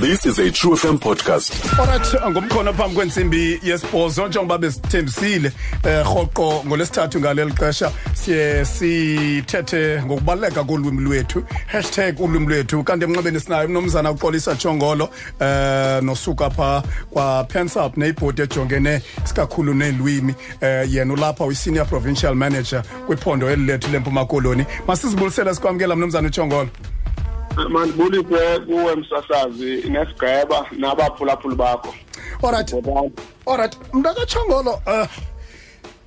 This is a True FM podcast. Alright ngomkhono phambi kwensimbi yesibhozo njengoba besithembisile eh rhoqo ngolesithathu ngaleli xesha siye sithethe ngokubaleka kolwimi lwethu #ulwimi lwethu. Kanti emnqabeni sinayo umnomzana uxolisa Jongolo eh nosuka pha kwa Pensap neyibhodi ejongene sikakhulu nelwimi eh yena ulapha uyi senior provincial manager kwiphondo elilethu lempuma koloni. Masizibulisele sikwamkela mnomzana uJongolo mandibulise kuwe msasazi nesigqeba nabaphulaphuli bakho Alright. Alright, mntakachongolo uh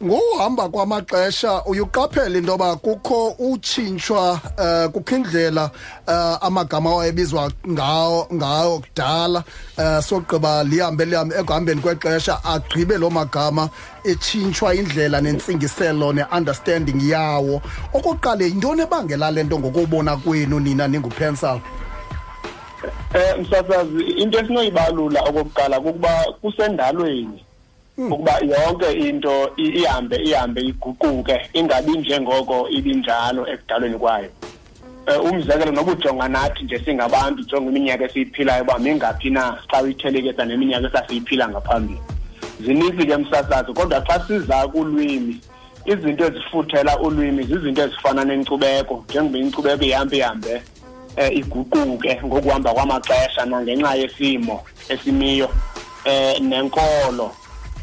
ngohamba kwamaxesha uyuqaphela into yoba kukho utshintshwa uh kukho indlela uh amagama awayebizwa ngawo ngawo kudala uh sogqiba lihambe lihambe ekuhambeni kwexesha agqibe loo magama etshintshwa indlela nentsingiselo ne-understanding yawo. Okokuqala yintoni ebangela le nto ngokubona kwenu nina ningupensal eh msasazi into esinoyibalula okokuqala kukuba kusendalweni. Ukuba yonke into i- ihambe ihambe iguquke ingabi njengoko ibinjalo ekudalweni kwayo. Eh umzekelo noba ujonga nathi nje singabantu jonga iminyaka esiyiphilayo uba mingaphi na xa uyithelekisa neminyaka esasiyiphila ngaphambili. Zininzi ke msasazi kodwa xa siza kulwimi izinto ezifuthela ulwimi zizinto ezifana nenkcubeko. Njengoba inkcubeko ihambe ihambe eh iguquke ngokuhamba kwamaxesha nangenxa yesimo esimiyo eh nenkolo.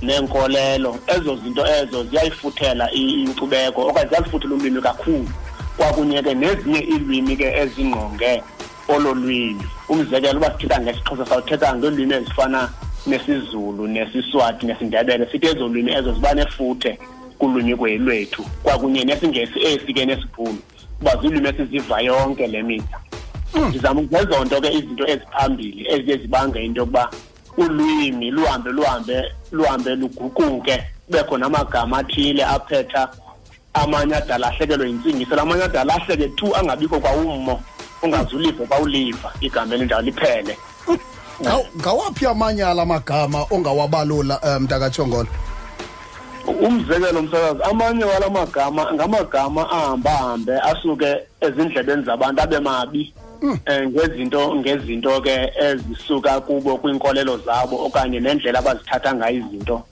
Nenkolelo ezo zinto ezo ziyayifuthela i- inkcubeko okanye ziyalifuthela ulwimi kakhulu. Kwakunye ke nezinye iilwimi ke ezingqonge olo lwimi. Umzekelo uba sithetha ngesixhosa sawuthetha ngeelwimi ezifana nesizulu nesiswati nesindebele sithi ezo lwimi ezo ziba nefuthe kulwimi kwe- lwethu kwakunye nesingesi esi ke nesibhulu kuba ziilwimi esiziva yonke le mihla. Ndizama ngezo nto ke izinto eziphambili eziye zibange into yokuba ulwimi luhambe luhambe luhambe luguquke kubekho namagama athile aphetha amanye adala ahlekelwe yintsingiselo amanye adala ahleke tu angabikho kwawummo ungazuliva kwawuliva igama elinjalo liphele. Ngaw- ngawaphi amanye ala magama ongawabalula um mntakachongolo umzekelo msakazi amanye wala magama ngamagama ahamba hambe asuke ezindlebeni zabantu abe mabi. eh ngezinto ngezinto ke ezisuka kubo kwinkolelo zabo okanye nendlela abazithatha ngayo izinto.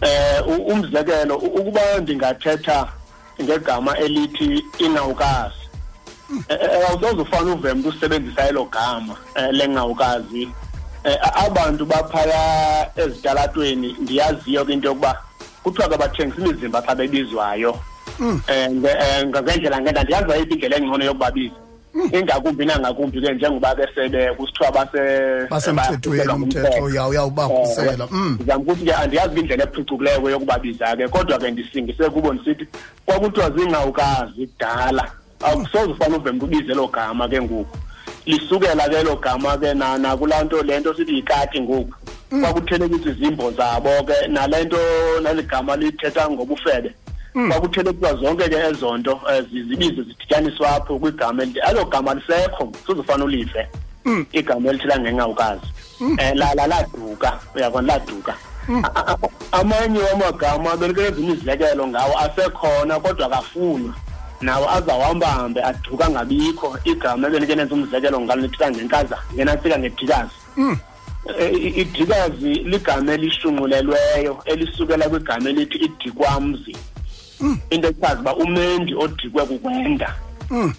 Eh u- umzekelo u- ukuba ndingathetha ngegama elithi inawukazi Eh, eh, awusoze ufane uve mntu usebenzisa elo gama eh, lengawukazi. Eh, a- abantu baphaya ezitalatweni ndiyaziyo ke into yokuba kuthiwa ke bathengisa imizimba xa bebizwayo. Eh nge- eh, ngendlela ngenda ndiyazi ayiphi indlela engcono yokubabiza. Ingakumbi nangakumbi ke njengoba ke sebe kusithiwa base basemthethweni bayakhusela umthetho ngumthetho. uyawubakhusela. Mm. ndizama ukuthi ke andiyazi ke indlela ephucukileyo yokubabiza ke kodwa ke ndisingise kubo ndisithi kwakuthiwa zingawukazi kudala. Akusoze ufane uve mntu ubize elo gama ke ngoku. Lisukela ke elo gama ke na- nakulaa nto le nto sithi yikati ngoku. Kwakuthelekisa izimbo zabo ke nale nto neli gama lithetha ngobufebe? Kwakuthelekiswa zonke ke ezo nto eh, zi- zibize zidityaniswa apho kwigama elithi elo gama lisekho soze ufane ulive igama elithela ngengawukazi eh la la laduka. Uyabona laduka. A- a- a- amanye wamagama benikeza imizekelo ngawo asekhona kodwa kafunwa nawo azawuhambahambe aduka angabikho. Igama ebenike nenza umzekelo ngalo lithika ngenkazana yena sika ngedikazi Eh, i- idikazi ligama elishunqulelweyo elisukela kwigama elithi idikwamzi. Into echaza uba umendi odikwe kukwenda.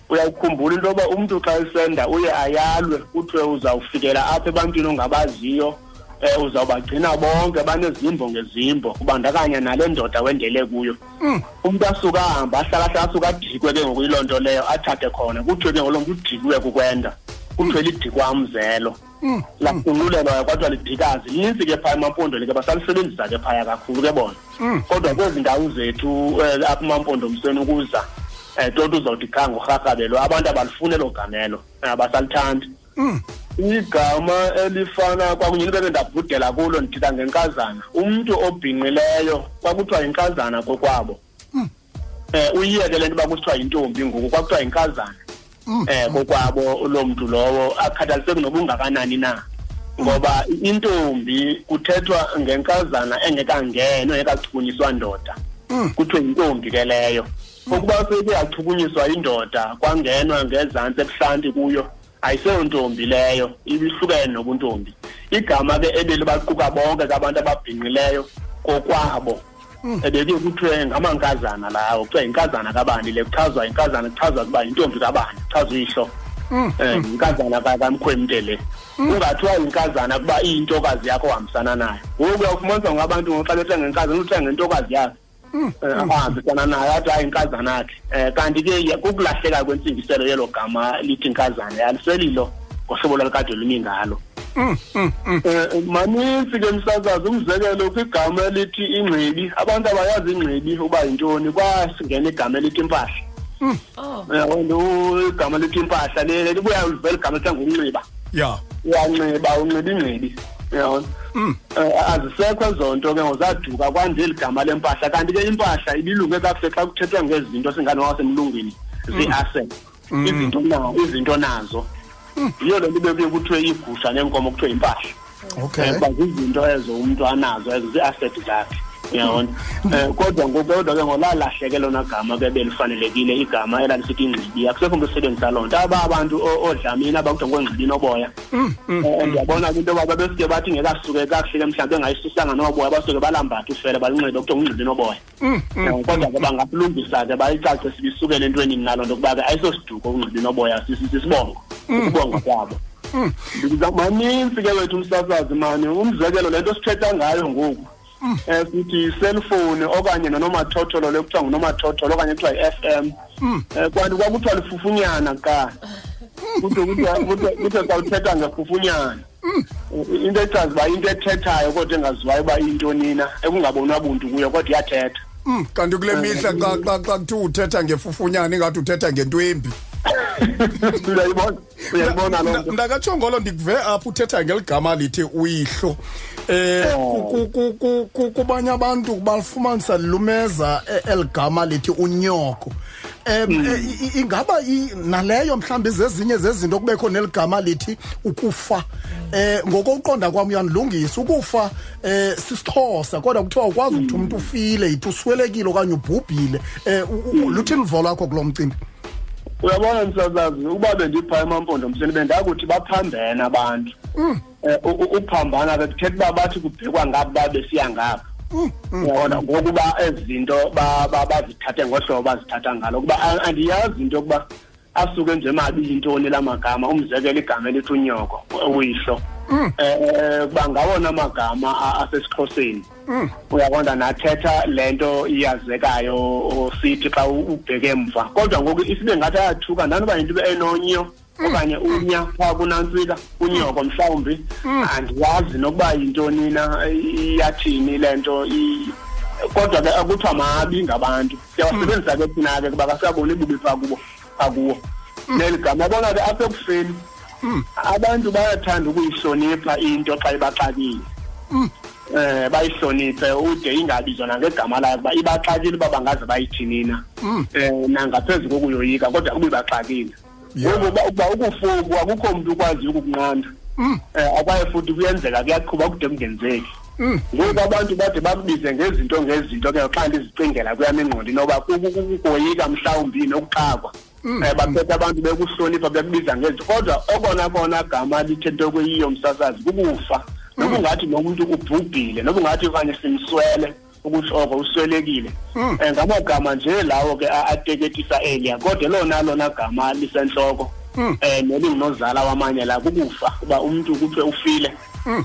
Uyawukhumbula into yoba umntu xa esenda uye ayalwe kuthiwe uzawufikela apha ebantwini ongabaziyo um uzawubagcina bonke banezimbo ngezimbo kubandakanya nale ndoda wendele kuyo. Umntu asuke ahambe ahlala hlala asuke adikwe ke ngokuyiloo nto leyo athathe khona kuthiwe ke ngolo mntu udikwe kukwenda. Kuthiwe lidikwa umzelo lafunqulelwa kwathiwa lidikazi. Linintsi ke phaya emampondweni ke basalisebenzisa ke phaya kakhulu ke bona. Kodwa kwezi ndawo zethu um apha emampondomsweni ukuza um toti uzawuthi khange urharhabelwe abantu abalifuni elo gamelo abasalithandi. Igama elifana kwakunye into bendabhudela kulo ndithetha ngenkazana umntu obhinqileyo kwakuthiwa yinkazana kokwabo eh uyiyeke le nto uba kusithiwa yintombi ngoku kwakuthiwa yinkazana. Eh kokwabo lo mntu lowo akhathaliseki noba ungakanani na ngoba intombi kuthethwa ngenkazana engekangenwa engekachukunyiswa ndoda. Kuthiwe yintombi ke leyo. Ukuba seke yachukunyiswa indoda kwangenwa ngezantsi ebuhlanti kuyo ayiseyontombi leyo ibihlukene nobuntombi. Igama ke ebeli baquka bonke abantu ababhinqileyo kokwabo. Ebeke kuthiwe ngamankazana lawo kuthiwa yinkazana kabani le kuchazwa yinkazana kuchazwa kuba yintombi kabani kuchazwa ihlo um inkazana kamkhwemte le. Ungathiwa yinkazana kuba iyintokazi yakho ohambisana nayo. Ngoku uyawufumanisa ngabantu ngoxa bethenga inkazana uthenga yakho. Yakhe um ahambisana nayo athi hayi inkazana yakhe. Um kanti ke kukulahleka kwentsingiselo yelo gama lithi inkazana yaliselilo ngohlobo lwalikade lumi ngalo manintsi ke msasazi umzekelo kwigama elithi ingcibi abantu abayazi ingcibi uba yintoni kwasingena igama elithi impahla. Igama elithi impahla libuya livela igama lithiwa ngukunxiba ya. Uyanxiba unxiba ingcibi uyabona? Um azisekho ezo nto ke ngozaduka kwanje eli gama lempahla kanti ke impahla ibilunge kakuhle xa kuthethwa ngezinto singane wasemlungwini zii-asset izinto na izinto nazo. Yiyo le nto bekuye kuthiwe igusha nenkomo kuthiwe impahla okay. Kuba zizinto ezo umntu anazo ezo zii-asset zakhe uyabona? Um kodwa ngokodwa ke ngolalahleke lona gama ke belifanelekile igama elalisithi ingcibi. Akusekho umntu osebenzisa loo nto. Aba abantu odlamini abakuthiwa ngongcibini oboya um ndiyabona ke into yoba babesike bathi ngekasuke kakuhle ke mhlawumbi engayisusanga noboya basuke balambathe ufele balinxibe kuthiwa ngungcibini oboya um kodwa ke bangakulungisa ke bayicacise ibisukele entweni naloo nto kuba ke ayisosiduko ungcibini oboya sisibongo. Ukubonga kwabo. Manintsi ke wethu umsasazi mani umzekelo le nto sithetha ngayo ngoku. Um sithi yi-cellphone okanye nonomathotholo le kuthiwa ngunomathotholo okanye kuthiwa yi-f m um kanti kwakuthiwa lifufunyana kuqala kuthiwe sawuthetha ngefufunyana into echaza uba into ethethayo kodwa engaziwayo uba iyintoni na ekungabonwa buntu kuyo kodwa iyathetha. Mm, kanti kule mihla xa xa xa kuthiwa uthetha ngefufunyana ingathi uthetha ngentwembi. Uyayibona? Uyayibona loo nto? ndakatshongolo ndikuve apha uthetha ngeligama lithi uyihlo. Eh ku- ku- ku- ku- kubanye abantu balifumanisa lumeza eh, eligama lithi unyoko. Em eh, i- i- ingaba i- naleyo mhlawumbi zezinye zezinto kubekho neligama lithi ukufa. Eh ngokokuqonda kwami uyanilungisa ukufa eh sisixhosa kodwa kuthiwa ukwazi ukuthi umuntu ufile yithi uswelekile okanye ubhubhile eh u- u- luthini luvo lwakho kulo mcimbi. Uyabona msasazi ukuba bendipha emampondomiseni bendakuthi baphambene abantu. Um uphambana ke kuthetha uba bathi kubhekwa ngabo babesiya ngapha uyabona ngokuba ezi zinto ba- ba- bazithathe ngohlobo bazithatha ngalo. Kuba a- andiyazi into yokuba asuke nje mabi yintoni la magama. Umzekelo igama elithi unyoko uyihlo. Um kuba ngawona amagama a- asesixhoseni. Uyabona nathetha le nto iyazekayo sithi xa ubheke emva. Kodwa ngoku isibe ngathi ayathuka nanoba yinto enonyo okanye unya phaa kunantsika unyoko mhlawumbi andiyazi nokuba yintoni na iyathini le nto kodwa ke akuthiwa mabi ngabantu. Siyawasebenzisa ke thina ke kuba kasiyaboni bubi phaa kubo phaa kuwo. Neli gama yabona ke apha ekufeni abantu bayathanda ukuyihlonipha into xa ibaxakile eh bayihloniphe ude ingabizwa nangegama layo kuba ibaxakile uba bangaze bayithini na eh nangaphezu kokuyoyika kodwa kube ibaxakile ngoku uba- uba ukufoku akukho mntu ukwaziyo ukukunqanda. Eh akwaye futhi kuyenzeka kuyaqhuba kude kungenzeki. Ngoku abantu bade bakubize ngezinto ngezinto ke xa ndizicingela kuyam engqondini oba kukoyika mhlawumbi nokuxakwa. Um baphethe abantu bekuhlonipha bekubiza ngezinto kodwa okona kona gama lithethe kweyiyo msasazi kukufa. Noba ungathi nomuntu ubhubhile noba ungathi okanye simswele ukuthi oko uswelekile um ngamagama nje lawo ke ateketisa elia kodwa lona lona gama lisentloko um nelingunozala wamanye la kukufa uba umntu kuthiwe ufile. Um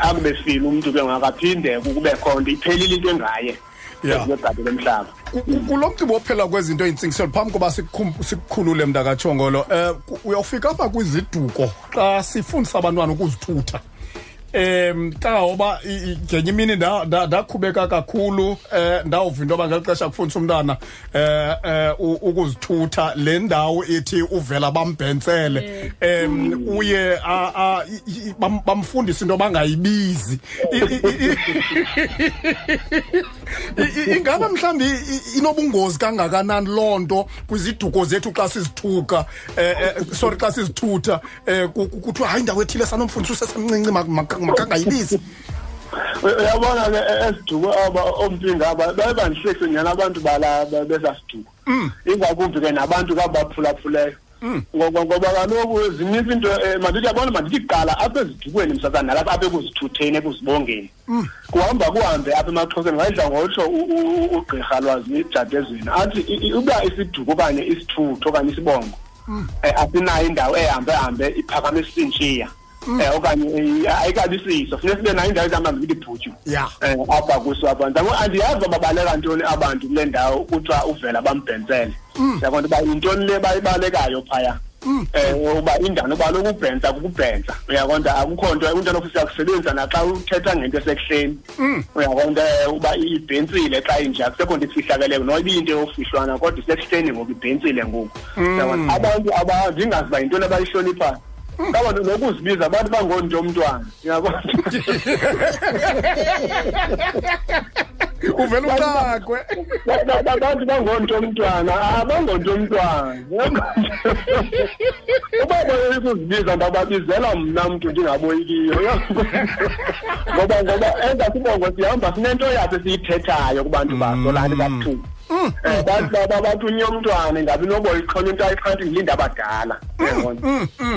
akube file umntu ke ngakaphinde kube khonto iphelile into engaye. Kwegadi lomhlaba. Ku- ku- kulo mcimbi wophela kwezinto eyintsingiselo phambi koba sikukhulule mntakatshongolo um uyawufika apha kwiziduko xa sifundisa abantwana ukuzithutha. Um kangangoba i- i- ngenye imini nda- nda- ndakhubeka kakhulu. Um ndawuva into yoba ngeli xesha kufundisa umntwana um ukuzithutha. Le ndawo ithi uvela bambhentsele um uye bamfundisa into bangayibizi ingaba mhlawumbi i- inobungozi kangakanani loo nto kwiziduko zethu xa sizithuka eh, eh, sorry xa sizithutha um kuthiwa hayi indawo ethile sanomfundisa usesemncinci mak- mak- makangayibizi uyabona ke esiduko aba ompinda aba baye bandihlekise nyana abantu bala besasiduko ingakumbi ke nabantu kabaphulaphuleyo ngoba ngoba kaloku zininzi into eh, mandithi yabona mandithi kuqala apha ezidukweni msazana nalapha apha ekuzithutheni ekuzibongeni kuhamba kuhambe apha emaxhoseni ngayidla ngotsho u- u- u- ugqirha lwazi ijadezweni athi i- i- uba isiduko okanye isithutho okanye isibongo um asinayo indawo ehambe hambe iphakame sisintshiya um okanye eh, ayikabisiso funeka sibe nayo indawo ezihamba zithi bhutyu Ya. um apha kuso apha ndabo andiyazi uba babaleka ntoni abantu kule ndawo kuthiwa uvela bambhentsele yabona uba yintoni le bayibalekayo phaya? Um uba indalo uba loku ubhentsa kukubhentsa uyaqonda akukho nto into lokhu siyakusebenzisa naxa uthetha ngento esekuhleni uyaqonda eh, uba ibhentsile xa inje akusekho nto ifihlakeleyo noba ibiyinto yofihlwana kodwa isekuhleni ngoku ibhentsile ngoku. Uyaqonda abantu aba ndingazi uba yintoni abayihloniphayo. Kabantu nokuzibiza abantu bangonto omntwana uyaqonda uvela uqakwe Ba- ba- ba- bantu bangonto omntwana abangonto omntwana uba boyika ukuzibiza ndababizela mna mntu ndingaboyikiyo ngoba ngoba enza sibongo sihamba sinento yathi esiyithethayo kubantu baso laa nto kabuthungu um bathunye umntwana ingabi nobo iqhona into ayiqhanti ngilinde abadala. Uyabona?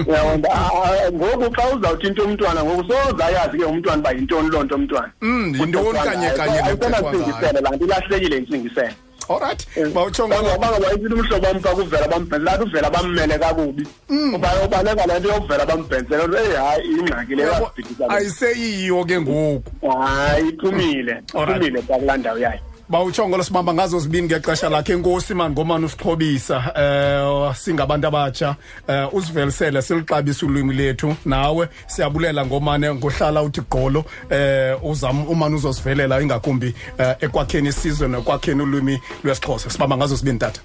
Uyabona? Ah, ngoku xa uzawuthi into umntwana ngoku sozayazi ke umntwana uba yintoni loo nto umntwana. Mm, yintoni kanye kanye le kuthethwa ngayo? ayisentsingiselo laa nto ilahlekile intsingiselo allright bawutsho ngolo bangabanga bayisithi umhlobo wam xa kuvela bambhenzela athi uvela bammele kakubi. Uba ubaleka le nto yokuvela bambhenzela uthi eyi hayi ingxaki le yasibhidisa le." ayiseyiyo ke ngoku. Hayi iphumile iphumile xa kulaa ndawo yayo. Bawutsho ngolo sibamba ngazo zibini ngexesha lakhe. Enkosi mani ngomane usixhobisa eh singabantu abatsha. Eh usivelisele silixabisa ulwimi lethu. Nawe siyabulela ngomane ngohlala uthi gqolo. Eh uzam umane uzosivelela ingakumbi eh, ekwakheni isizwe nekwakheni ulwimi lwesixhosa. Sibamba ngazo zibini tata?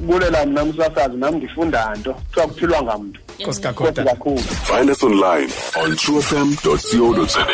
Bulela mna msasazi nam ndifunda nto. Kuthiwa kuphilwa ngamntu. Nkosi kosi kakhulu tata kakhulu. Find us online on truefm.co.za.